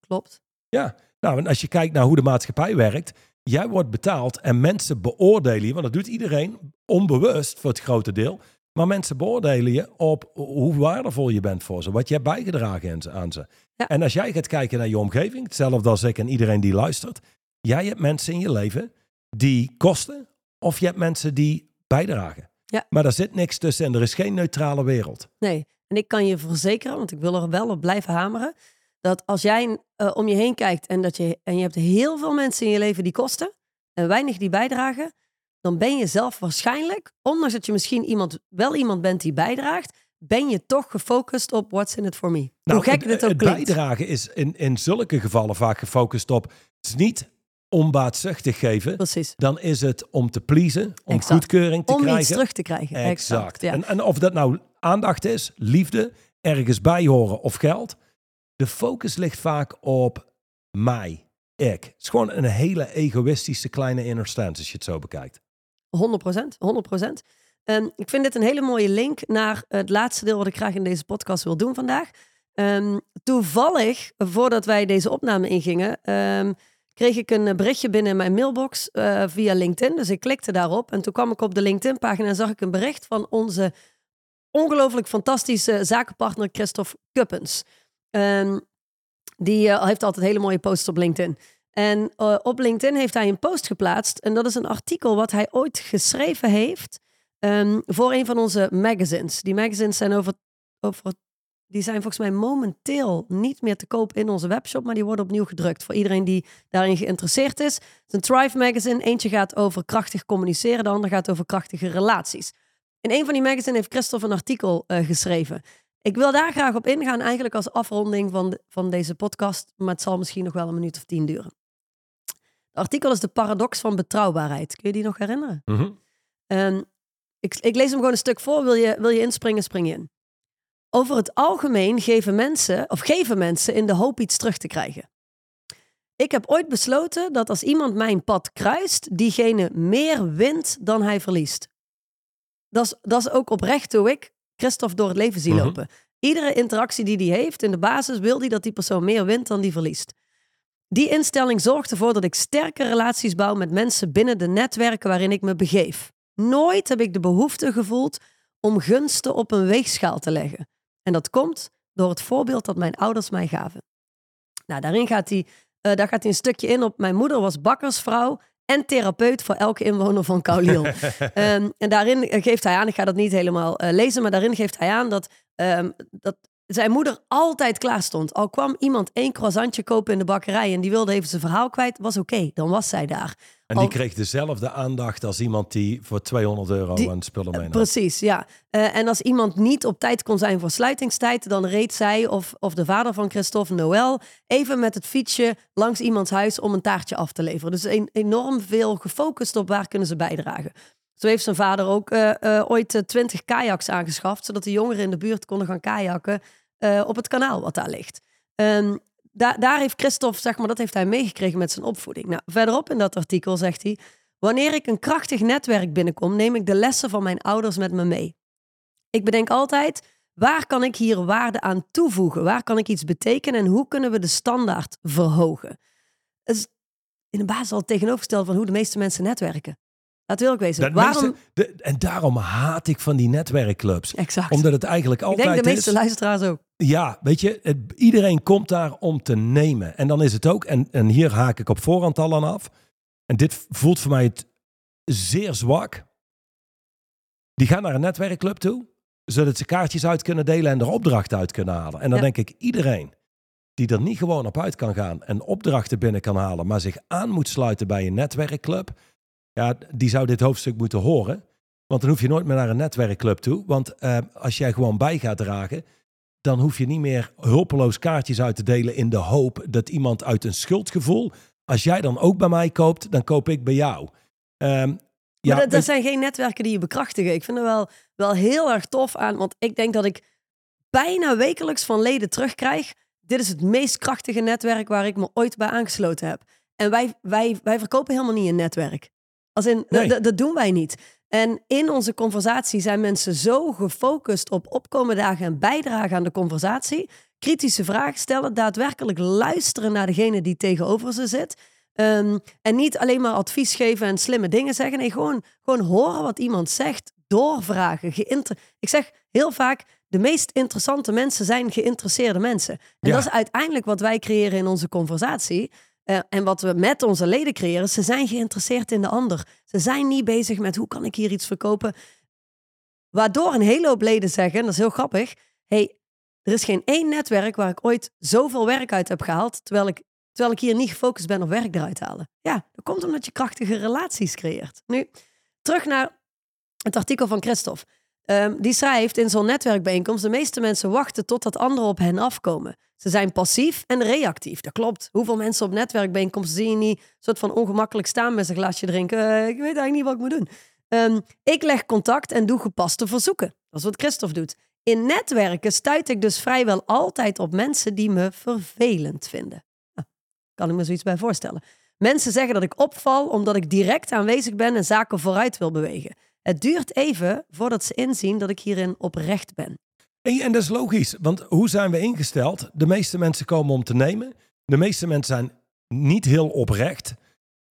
B: Klopt.
A: Ja, nou en als je kijkt naar hoe de maatschappij werkt, jij wordt betaald en mensen beoordelen je, want dat doet iedereen onbewust voor het grote deel. Maar mensen beoordelen je op hoe waardevol je bent voor ze, wat je hebt bijgedragen aan ze. Ja. En als jij gaat kijken naar je omgeving, hetzelfde als ik en iedereen die luistert, jij hebt mensen in je leven die kosten of je hebt mensen die bijdragen. Ja. Maar daar zit niks tussen en er is geen neutrale wereld.
B: Nee, En ik kan je verzekeren, want ik wil er wel op blijven hameren, dat als jij uh, om je heen kijkt en, dat je, en je hebt heel veel mensen in je leven die kosten en weinig die bijdragen, dan ben je zelf waarschijnlijk, ondanks dat je misschien iemand, wel iemand bent die bijdraagt, ben je toch gefocust op what's in it for me. Nou, Hoe gek het, ook
A: het bijdragen is in, in zulke gevallen vaak gefocust op, het is niet onbaatzuchtig geven,
B: Precies.
A: dan is het om te pleasen, om goedkeuring te krijgen.
B: Om iets terug te krijgen.
A: Exact. ja. en, en of dat nou aandacht is, liefde, ergens bij horen of geld. De focus ligt vaak op mij, ik. Het is gewoon een hele egoïstische kleine inner stance als je het zo bekijkt.
B: 100 procent, 100 procent. Um, ik vind dit een hele mooie link naar het laatste deel wat ik graag in deze podcast wil doen vandaag. Um, toevallig, voordat wij deze opname ingingen, um, kreeg ik een berichtje binnen in mijn mailbox uh, via LinkedIn. Dus ik klikte daarop en toen kwam ik op de LinkedIn-pagina en zag ik een bericht van onze ongelooflijk fantastische zakenpartner Christophe Kuppens. die uh, heeft altijd hele mooie posts op LinkedIn. En uh, op LinkedIn heeft hij een post geplaatst. En dat is een artikel wat hij ooit geschreven heeft um, voor een van onze magazines. Die magazines zijn over, over die zijn volgens mij momenteel niet meer te koop in onze webshop, maar die worden opnieuw gedrukt voor iedereen die daarin geïnteresseerd is. Het is een Thrive magazine. Eentje gaat over krachtig communiceren, de ander gaat over krachtige relaties. In een van die magazines heeft Christophe een artikel uh, geschreven. Ik wil daar graag op ingaan, eigenlijk als afronding van, van deze podcast, maar het zal misschien nog wel een minuut of tien duren. Het artikel is de paradox van betrouwbaarheid. Kun je die nog herinneren?
A: Mm -hmm.
B: ik, ik, lees hem gewoon een stuk voor. Wil je, wil je inspringen, spring je in. Over het algemeen geven mensen, of geven mensen in de hoop iets terug te krijgen. Ik heb ooit besloten dat als iemand mijn pad kruist, diegene meer wint dan hij verliest. Dat is, dat is ook oprecht hoe ik Christophe door het leven zie mhm. lopen. Iedere interactie die hij heeft, in de basis wil hij dat die persoon meer wint dan die verliest. Die instelling zorgt ervoor dat ik sterke relaties bouw met mensen binnen de netwerken waarin ik me begeef. Nooit heb ik de behoefte gevoeld om gunsten op een weegschaal te leggen. En dat komt door het voorbeeld dat mijn ouders mij gaven. Nou, daarin gaat hij, uh, daar gaat hij een stukje in op. Mijn moeder was bakkersvrouw en therapeut voor elke inwoner van Kauliel. um, en daarin geeft hij aan, ik ga dat niet helemaal uh, lezen, maar daarin geeft hij aan dat, um, dat zijn moeder altijd klaar stond. Al kwam iemand één croissantje kopen in de bakkerij en die wilde even zijn verhaal kwijt, was oké, dan was zij daar.
A: En die kreeg dezelfde aandacht als iemand die voor 200 euro die, aan spullen meenam.
B: Precies, ja. Uh, en als iemand niet op tijd kon zijn voor sluitingstijd, dan reed zij of, of de vader van Christophe, Noël, even met het fietsje langs iemands huis om een taartje af te leveren. Dus een, enorm veel gefocust op waar kunnen ze bijdragen. Zo heeft zijn vader ook uh, uh, ooit twintig kajaks aangeschaft, zodat de jongeren in de buurt konden gaan kajakken op het kanaal wat daar ligt. Um, daar, heeft Christophe, zeg maar, dat heeft hij meegekregen met zijn opvoeding. Nou, verderop in dat artikel zegt hij: Wanneer ik een krachtig netwerk binnenkom, neem ik de lessen van mijn ouders met me mee. Ik bedenk altijd: waar kan ik hier waarde aan toevoegen? Waar kan ik iets betekenen en hoe kunnen we de standaard verhogen? Is in de basis al tegenovergesteld van hoe de meeste mensen netwerken. Dat wil ik wezen. Waarom...
A: de, en daarom haat ik van die netwerkclubs.
B: Exact.
A: Omdat het eigenlijk altijd
B: Ik denk de meeste luisteraars ook.
A: Ja, weet je, het, iedereen komt daar om te nemen. En dan is het ook, en, en hier haak ik op voorhand al aan af. En dit voelt voor mij het zeer zwak. Die gaan naar een netwerkclub toe, zodat ze kaartjes uit kunnen delen en er opdrachten uit kunnen halen. En dan denk ik, iedereen die er niet gewoon op uit kan gaan en opdrachten binnen kan halen, maar zich aan moet sluiten bij een netwerkclub, ja, die zou dit hoofdstuk moeten horen. Want dan hoef je nooit meer naar een netwerkclub toe. Want uh, als jij gewoon bij gaat dragen, dan hoef je niet meer hulpeloos kaartjes uit te delen in de hoop dat iemand uit een schuldgevoel, als jij dan ook bij mij koopt, dan koop ik bij jou. Um,
B: ja, dat, dat, zijn geen netwerken die je bekrachtigen. Ik vind het wel, wel heel erg tof aan, want ik denk dat ik bijna wekelijks van leden terugkrijg. Dit is het meest krachtige netwerk waar ik me ooit bij aangesloten heb. En wij, wij, wij verkopen helemaal niet een netwerk. Als in, dat doen wij niet. En in onze conversatie zijn mensen zo gefocust op opkomen dagen en bijdragen aan de conversatie. Kritische vragen stellen, daadwerkelijk luisteren naar degene die tegenover ze zit. Ehm, en niet alleen maar advies geven en slimme dingen zeggen. Nee, gewoon, gewoon horen wat iemand zegt, doorvragen. Ik zeg heel vaak, de meest interessante mensen zijn geïnteresseerde mensen. En dat is uiteindelijk wat wij creëren in onze conversatie. Uh, en wat we met onze leden creëren, ze zijn geïnteresseerd in de ander. Ze zijn niet bezig met hoe kan ik hier iets verkopen. Waardoor een hele hoop leden zeggen, dat is heel grappig, hey, er is geen één netwerk waar ik ooit zoveel werk uit heb gehaald, terwijl ik, terwijl ik hier niet gefocust ben op werk eruit halen. Ja, dat komt omdat je krachtige relaties creëert. Nu, terug naar het artikel van Christophe. Ehm, die schrijft in zo'n netwerkbijeenkomst: de meeste mensen wachten totdat anderen op hen afkomen. Ze zijn passief en reactief. Dat klopt. Hoeveel mensen op netwerkbijeenkomsten zie je niet soort van ongemakkelijk staan met een glasje drinken? Eh, ik weet eigenlijk niet wat ik moet doen. Ehm, ik leg contact en doe gepaste verzoeken. Dat is wat Christophe doet. In netwerken stuit ik dus vrijwel altijd op mensen die me vervelend vinden. Nou, kan ik me zoiets bij voorstellen. Mensen zeggen dat ik opval omdat ik direct aanwezig ben en zaken vooruit wil bewegen. Het duurt even voordat ze inzien dat ik hierin oprecht ben.
A: En, en dat is logisch, want hoe zijn we ingesteld? De meeste mensen komen om te nemen. De meeste mensen zijn niet heel oprecht.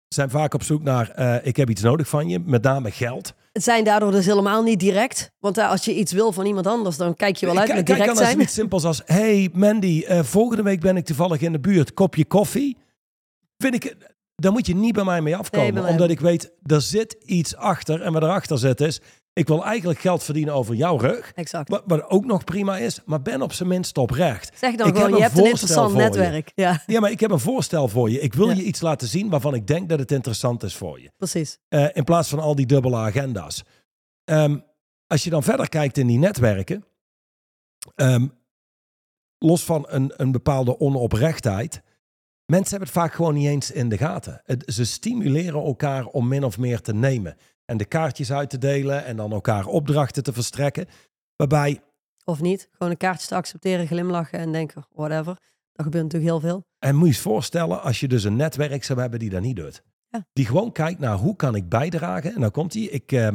A: Zijn vaak op zoek naar, uh, ik heb iets nodig van je, met name geld.
B: Het zijn daardoor dus helemaal niet direct. Want uh, als je iets wil van iemand anders, dan kijk je wel uit met direct kijk zijn.
A: Kijk, iets simpels als, hey Mandy, uh, volgende week ben ik toevallig in de buurt, kopje koffie. Vind ik, daar moet je niet bij mij mee afkomen. Nee, omdat ik weet, er zit iets achter. En wat erachter zit is, ik wil eigenlijk geld verdienen over jouw rug.
B: Exact.
A: Wat, wat ook nog prima is, maar ben op zijn minst oprecht.
B: Zeg dan gewoon, je hebt een interessant netwerk. Ja.
A: ja, maar ik heb een voorstel voor je. Ik wil je iets laten zien waarvan ik denk dat het interessant is voor je.
B: Precies.
A: Uh, in plaats van al die dubbele agenda's. Um, als je dan verder kijkt in die netwerken, um, los van een, een bepaalde onoprechtheid, mensen hebben het vaak gewoon niet eens in de gaten. Het, ze stimuleren elkaar om min of meer te nemen en de kaartjes uit te delen en dan elkaar opdrachten te verstrekken. Waarbij.
B: Of niet, gewoon een kaartje te accepteren, glimlachen en denken, whatever. Dat gebeurt natuurlijk heel veel.
A: En moet je je voorstellen als je dus een netwerk zou hebben die dat niet doet. Ja. Die gewoon kijkt naar hoe kan ik bijdragen. En dan komt hij. Ik, uh,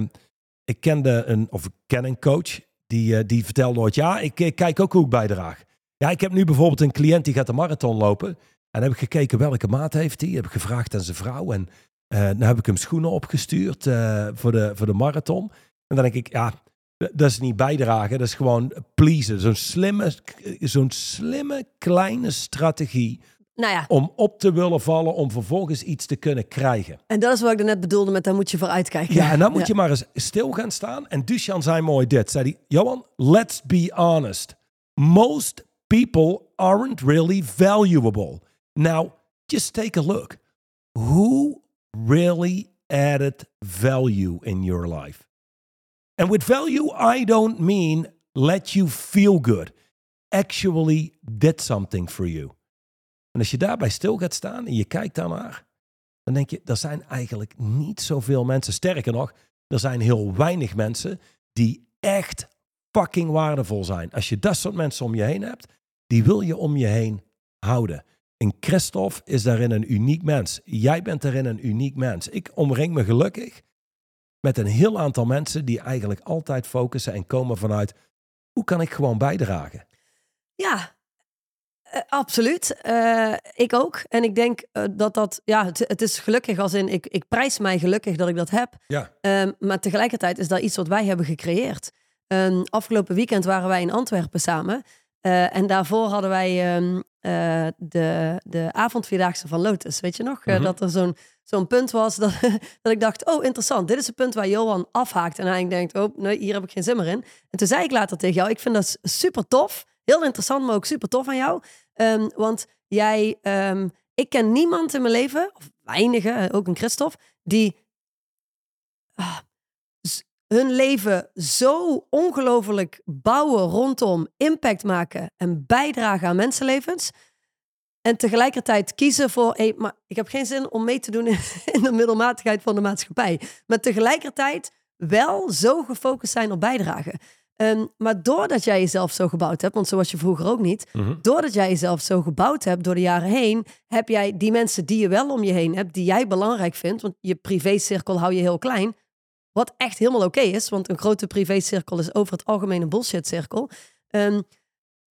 A: ik kende een, of ik ken een coach die, uh, die vertelde ooit, ja, ik, ik, kijk ook hoe ik bijdraag. Ja, ik heb nu bijvoorbeeld een cliënt die gaat de marathon lopen. En heb ik gekeken welke maat heeft hij. Heb ik gevraagd aan zijn vrouw. En uh, dan heb ik hem schoenen opgestuurd uh, voor, de, voor de marathon. En dan denk ik, ja, dat is niet bijdragen. Dat is gewoon pleasen. Zo'n slimme, zo'n slimme kleine strategie.
B: Nou ja.
A: Om op te willen vallen, om vervolgens iets te kunnen krijgen.
B: En dat is wat ik net bedoelde met, daar moet je voor uitkijken.
A: Ja, en dan moet je maar eens stil gaan staan. En Duchan zei mooi dit. Zei hij, Johan, let's be honest. Most people aren't really valuable. Now, just take a look. Who really added value in your life. And with value, I don't mean let you feel good. Actually did something for you. En als je daarbij stil gaat staan en je kijkt daarnaar, dan denk je, er zijn eigenlijk niet zoveel mensen. Sterker nog, er zijn heel weinig mensen die echt fucking waardevol zijn. Als je dat soort mensen om je heen hebt, die wil je om je heen houden. En Christophe is daarin een uniek mens. Jij bent daarin een uniek mens. Ik omring me gelukkig met een heel aantal mensen die eigenlijk altijd focussen en komen vanuit hoe kan ik gewoon bijdragen?
B: Ja, uh, absoluut. Uh, ik ook. En ik denk uh, dat dat, ja, het, het, is gelukkig als in, ik, ik prijs mij gelukkig dat ik dat heb.
A: Ja.
B: Um, maar tegelijkertijd is dat iets wat wij hebben gecreëerd. Um, afgelopen weekend waren wij in Antwerpen samen. Uh, en daarvoor hadden wij um, uh, de, de avondvierdaagse van Lotus. Weet je nog? Mm -hmm. Dat er zo'n zo'n punt was dat, dat ik dacht: oh, interessant. Dit is het punt waar Johan afhaakt. En hij denkt: oh, nee, hier heb ik geen zin meer in. En toen zei ik later tegen jou: ik vind dat super tof. Heel interessant, maar ook super tof aan jou. Um, want jij, um, ik ken niemand in mijn leven, of weinige, ook een Christophe, die. Uh, hun leven zo ongelooflijk bouwen rondom impact maken en bijdragen aan mensenlevens. En tegelijkertijd kiezen voor, hey, maar ik heb geen zin om mee te doen in de middelmatigheid van de maatschappij. Maar tegelijkertijd wel zo gefocust zijn op bijdragen. Um, maar doordat jij jezelf zo gebouwd hebt, want zo was je vroeger ook niet, mm -hmm. doordat jij jezelf zo gebouwd hebt door de jaren heen, heb jij die mensen die je wel om je heen hebt, die jij belangrijk vindt, want je privécirkel hou je heel klein, wat echt helemaal oké okay is, want een grote privécirkel is over het algemeen een bullshitcirkel. Um,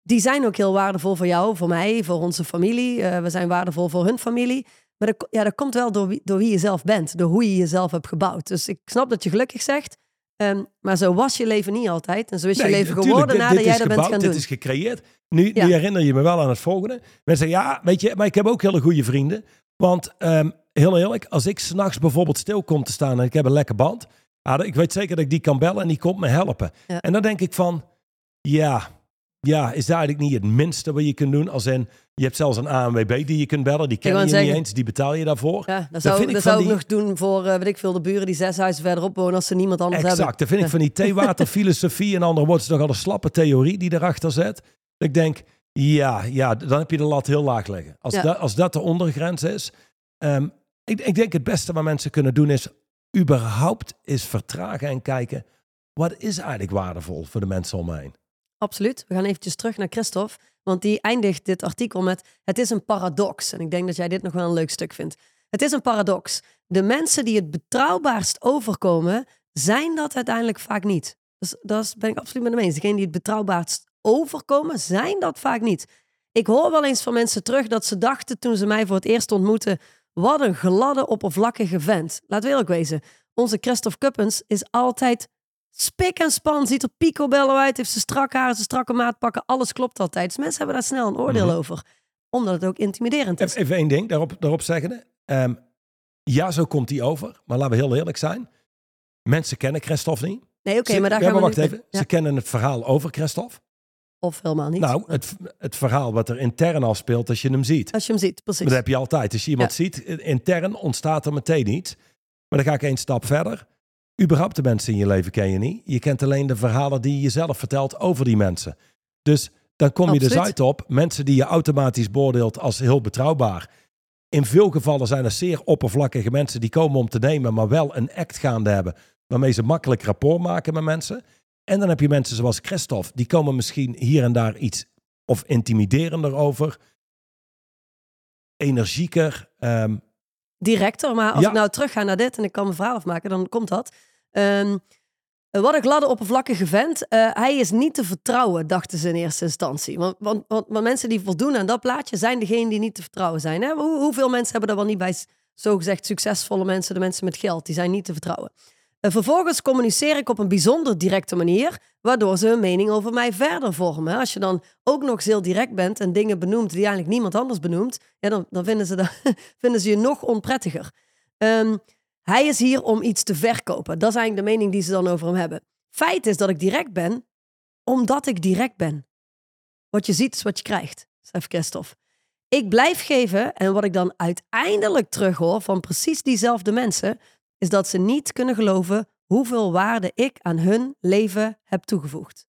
B: die zijn ook heel waardevol voor jou, voor mij, voor onze familie. Uh, we zijn waardevol voor hun familie. Maar dat, ja, dat komt wel door wie, door wie je zelf bent, door hoe je jezelf hebt gebouwd. Dus ik snap dat je gelukkig zegt, um, maar zo was je leven niet altijd. En zo is nee, je leven geworden nadat jij dat bent gaan doen.
A: Dit is gecreëerd. Nu, ja. nu, herinner je me wel aan het volgende. Mensen zeggen, ja, weet je, maar ik heb ook hele goede vrienden. Want um, heel eerlijk, als ik s'nachts bijvoorbeeld stil kom te staan en ik heb een lekker band ja, ik weet zeker dat ik die kan bellen en die komt me helpen. Ja. En dan denk ik van, ja, ja, is daar eigenlijk niet het minste wat je kunt doen. Als in, je hebt zelfs een ANWB die je kunt bellen. Die ken je niet eens, die betaal je daarvoor.
B: Ja, dat
A: Dat
B: zou,
A: vind ik
B: dat zou ik nog doen voor, eh weet ik veel, de buren die zes huizen verderop wonen als ze niemand anders hebben.
A: Exact, dat vind ik van die theewaterfilosofie en andere wordt nogal een slappe theorie die erachter zet. Ik denk, ja, ja, dan heb je de lat heel laag liggen. Als,
B: Ja.
A: dat, als dat de ondergrens is. Ehm, ik, ik denk het beste wat mensen kunnen doen is überhaupt is vertragen en kijken, wat is eigenlijk waardevol voor de mensen om heen?
B: Absoluut. We gaan eventjes terug naar Christophe, want die eindigt dit artikel met het is een paradox. En ik denk dat jij dit nog wel een leuk stuk vindt. Het is een paradox. De mensen die het betrouwbaarst overkomen, zijn dat uiteindelijk vaak niet. Dus dat ben ik absoluut met hem eens. Degenen die het betrouwbaarst overkomen, zijn dat vaak niet. Ik hoor wel eens van mensen terug dat ze dachten toen ze mij voor het eerst ontmoetten, wat een gladde, oppervlakkige vent. Laten we eerlijk wezen, onze Christophe Kuppens is altijd spik en span, ziet er picobello uit, heeft ze strak haar, zijn strakke maatpakken, alles klopt altijd. Dus mensen hebben daar snel een oordeel
A: Mhm.
B: over, omdat het ook intimiderend is.
A: Even, één ding daarop, daarop zeggende. Ehm, ja, zo komt hij over. Maar laten we heel eerlijk zijn. Mensen kennen Christophe niet.
B: Nee, oké,
A: Ze-
B: maar daar gaan we
A: wacht even.
B: Ja,
A: Ze kennen het verhaal over Christophe.
B: Of helemaal niet.
A: Nou, het, het verhaal wat er intern afspeelt als je hem ziet.
B: Als je hem ziet, precies.
A: Maar dat heb je altijd. Als je iemand
B: Ja.
A: ziet, eh, intern ontstaat er meteen iets. Maar dan ga ik één stap verder. Überhaupt de mensen in je leven ken je niet. Je kent alleen de verhalen die je jezelf vertelt over die mensen. Dus dan kom je dus uit op mensen die je automatisch beoordeelt als heel betrouwbaar. In veel gevallen zijn er zeer oppervlakkige mensen die komen om te nemen, maar wel een act gaande hebben. Waarmee ze makkelijk rapport maken met mensen. En dan heb je mensen zoals Christophe, die komen misschien hier en daar iets of intimiderender over. Energieker. ehm,
B: Directer, maar als
A: Ja.
B: ik nou terug ga naar dit en ik kan mijn verhaal afmaken, dan komt dat. Ehm, wat een gladde, oppervlakkige vent. Eh, hij is niet te vertrouwen, dachten ze in eerste instantie. Want, want, want, want mensen die voldoen aan dat plaatje zijn degenen die niet te vertrouwen zijn. Hè? Hoe, hoeveel mensen hebben dat wel niet bij zogezegd succesvolle mensen, de mensen met geld, die zijn niet te vertrouwen. Vervolgens communiceer ik op een bijzonder directe manier, waardoor ze hun mening over mij verder vormen. Als je dan ook nog heel direct bent en dingen benoemt die eigenlijk niemand anders benoemt, ja, dan, dan vinden, ze vinden ze je nog onprettiger. Ehm, hij is hier om iets te verkopen. Dat is eigenlijk de mening die ze dan over hem hebben. Feit is dat ik direct ben, omdat ik direct ben. Wat je ziet is wat je krijgt, schrijft Christophe. Ik blijf geven en wat ik dan uiteindelijk terughoor van precies diezelfde mensen, is dat ze niet kunnen geloven hoeveel waarde ik aan hun leven heb toegevoegd.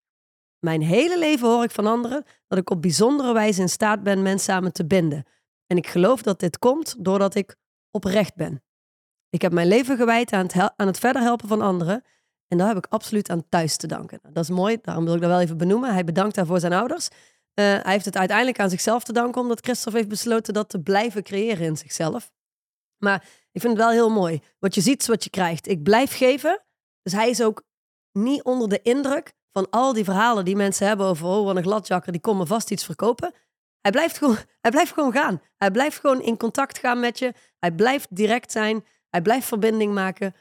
B: Mijn hele leven hoor ik van anderen dat ik op bijzondere wijze in staat ben mensen samen te binden. En ik geloof dat dit komt doordat ik oprecht ben. Ik heb mijn leven gewijd aan het, aan het verder helpen van anderen. En daar heb ik absoluut aan thuis te danken. Nou, dat is mooi, daarom wil ik dat wel even benoemen. Hij bedankt daarvoor zijn ouders. Eh, hij heeft het uiteindelijk aan zichzelf te danken, omdat Christophe heeft besloten dat te blijven creëren in zichzelf. Maar ik vind het wel heel mooi. Wat je ziet is wat je krijgt. Ik blijf geven. Dus hij is ook niet onder de indruk van al die verhalen die mensen hebben over oh, wat een gladjakker, die komen vast iets verkopen. Hij blijft, gewoon, hij blijft gewoon gaan. Hij blijft gewoon in contact gaan met je. Hij blijft direct zijn. Hij blijft verbinding maken.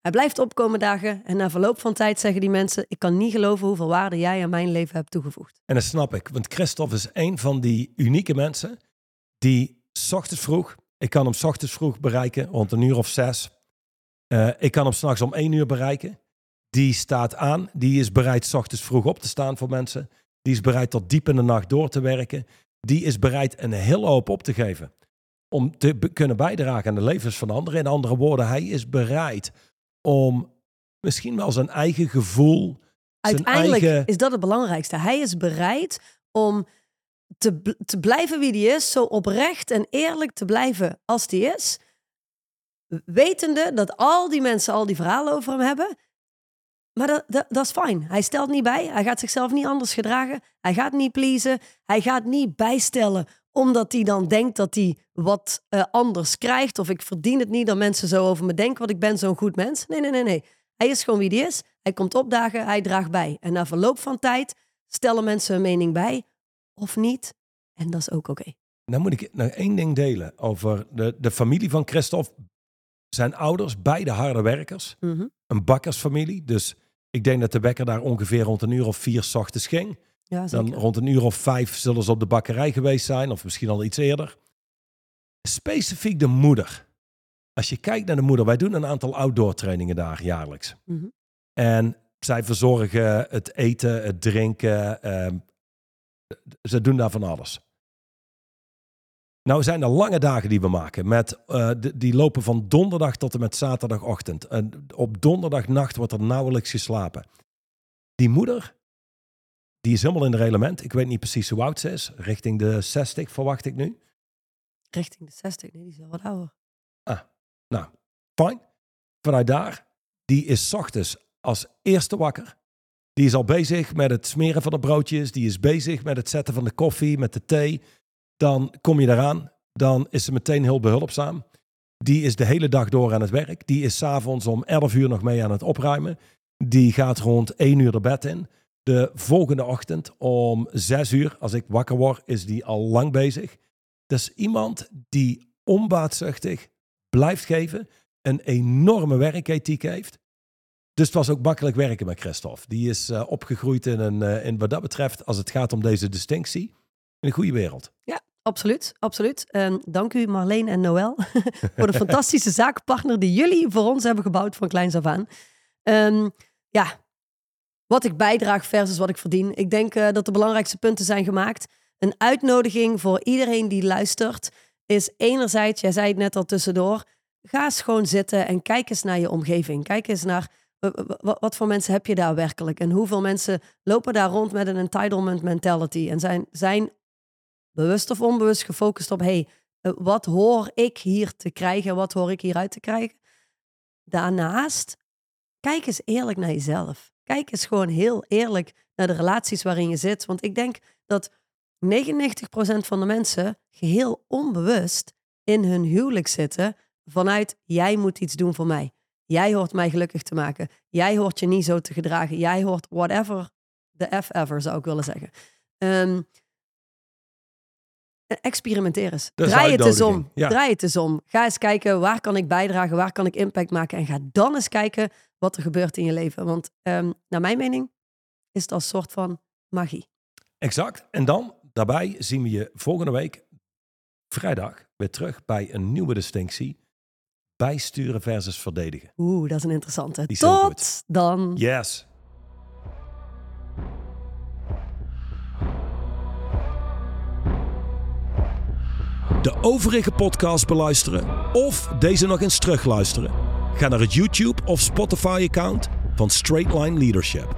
B: Hij blijft opkomen dagen. En na verloop van tijd zeggen die mensen: Ik kan niet geloven hoeveel waarde jij aan mijn leven hebt toegevoegd.
A: En dat snap ik, want Christophe is een van die unieke mensen die 's ochtends vroeg, ik kan hem 's ochtends vroeg bereiken, rond een uur of zes. Eh, ik kan hem s'nachts om één uur bereiken. Die staat aan, die is bereid 's ochtends vroeg op te staan voor mensen. Die is bereid tot diep in de nacht door te werken. Die is bereid een hele hoop op te geven. Om te kunnen bijdragen aan de levens van anderen. In andere woorden, hij is bereid om misschien wel zijn eigen gevoel, zijn
B: Uiteindelijk
A: eigen...
B: is dat het belangrijkste. Hij is bereid om te, te blijven wie die is, zo oprecht en eerlijk te blijven als die is. Wetende dat al die mensen al die verhalen over hem hebben. Maar dat, dat, dat is fijn. Hij stelt niet bij. Hij gaat zichzelf niet anders gedragen. Hij gaat niet pleasen. Hij gaat niet bijstellen omdat hij dan denkt dat hij wat eh, anders krijgt. Of ik verdien het niet dat mensen zo over me denken, want ik ben zo'n goed mens. Nee, nee, nee, nee. Hij is gewoon wie hij is. Hij komt opdagen, hij draagt bij. En na verloop van tijd stellen mensen hun mening bij. Of niet. En dat is ook oké.
A: Nou moet ik nog één ding delen over de, de familie van Christophe. Zijn ouders, beide harde werkers.
B: Mhm.
A: Een bakkersfamilie. Dus ik denk dat de wekker daar ongeveer rond een uur of vier 's ochtends ging.
B: Ja,
A: Dan rond een uur of vijf zullen ze op de bakkerij geweest zijn. Of misschien al iets eerder. Specifiek de moeder. Als je kijkt naar de moeder. Wij doen een aantal outdoor trainingen daar jaarlijks.
B: Mhm.
A: En zij verzorgen het eten, het drinken. Ze doen daar van alles. Nou zijn er lange dagen die we maken. Met, uh, die lopen van donderdag tot en met zaterdagochtend. En op donderdagnacht wordt er nauwelijks geslapen. Die moeder, die is helemaal in de reglement. Ik weet niet precies hoe oud ze is. Richting de 60 verwacht ik nu.
B: Richting de 60? Nee, die is al wat ouder.
A: Ah, nou, fijn. Vanuit daar, die is ochtends als eerste wakker. Die is al bezig met het smeren van de broodjes. Die is bezig met het zetten van de koffie, met de thee. Dan kom je eraan. Dan is ze meteen heel behulpzaam. Die is de hele dag door aan het werk. Die is s'avonds om 11 uur nog mee aan het opruimen. Die gaat rond 1 uur de bed in. De volgende ochtend om 6 uur, als ik wakker word, is die al lang bezig. Dat is iemand die onbaatzuchtig blijft geven. Een enorme werkethiek heeft. Dus het was ook makkelijk werken met Christophe. Die is uh, opgegroeid in, een, uh, in wat dat betreft, als het gaat om deze distinctie, in een goede wereld.
B: Ja, absoluut. absoluut. En dank u Marleen en Noël voor de fantastische zakenpartner die jullie voor ons hebben gebouwd van kleins af aan. Um, ja, wat ik bijdraag versus wat ik verdien. Ik denk uh, dat de belangrijkste punten zijn gemaakt. Een uitnodiging voor iedereen die luistert is enerzijds, jij zei het net al tussendoor, ga eens gewoon zitten en kijk eens naar je omgeving. Kijk eens naar wat voor mensen heb je daar werkelijk? En hoeveel mensen lopen daar rond met een entitlement mentality en zijn, zijn bewust of onbewust gefocust op, hey, eh, wat hoor ik hier te krijgen? Wat hoor ik hieruit te krijgen? Daarnaast, kijk eens eerlijk naar jezelf. Kijk eens gewoon heel eerlijk naar de relaties waarin je zit. Want ik denk dat 99% van de mensen geheel onbewust in hun huwelijk zitten vanuit jij moet iets doen voor mij. Jij hoort mij gelukkig te maken. Jij hoort je niet zo te gedragen. Jij hoort whatever the F ever, zou ik willen zeggen. Um, experimenteer eens. Draai het eens om. Draai het eens om. Ga eens kijken waar kan ik bijdragen, waar kan ik impact maken. En ga dan eens kijken wat er gebeurt in je leven. Want um, naar mijn mening is het als soort van magie.
A: Exact. En dan, daarbij zien we je volgende week, vrijdag, weer terug bij een nieuwe distinctie bijsturen versus verdedigen.
B: Oeh, dat is een interessante. Tot dan.
A: Yes. De overige podcast beluisteren of deze nog eens terugluisteren? Ga naar het YouTube of Spotify account van Straightline Leadership.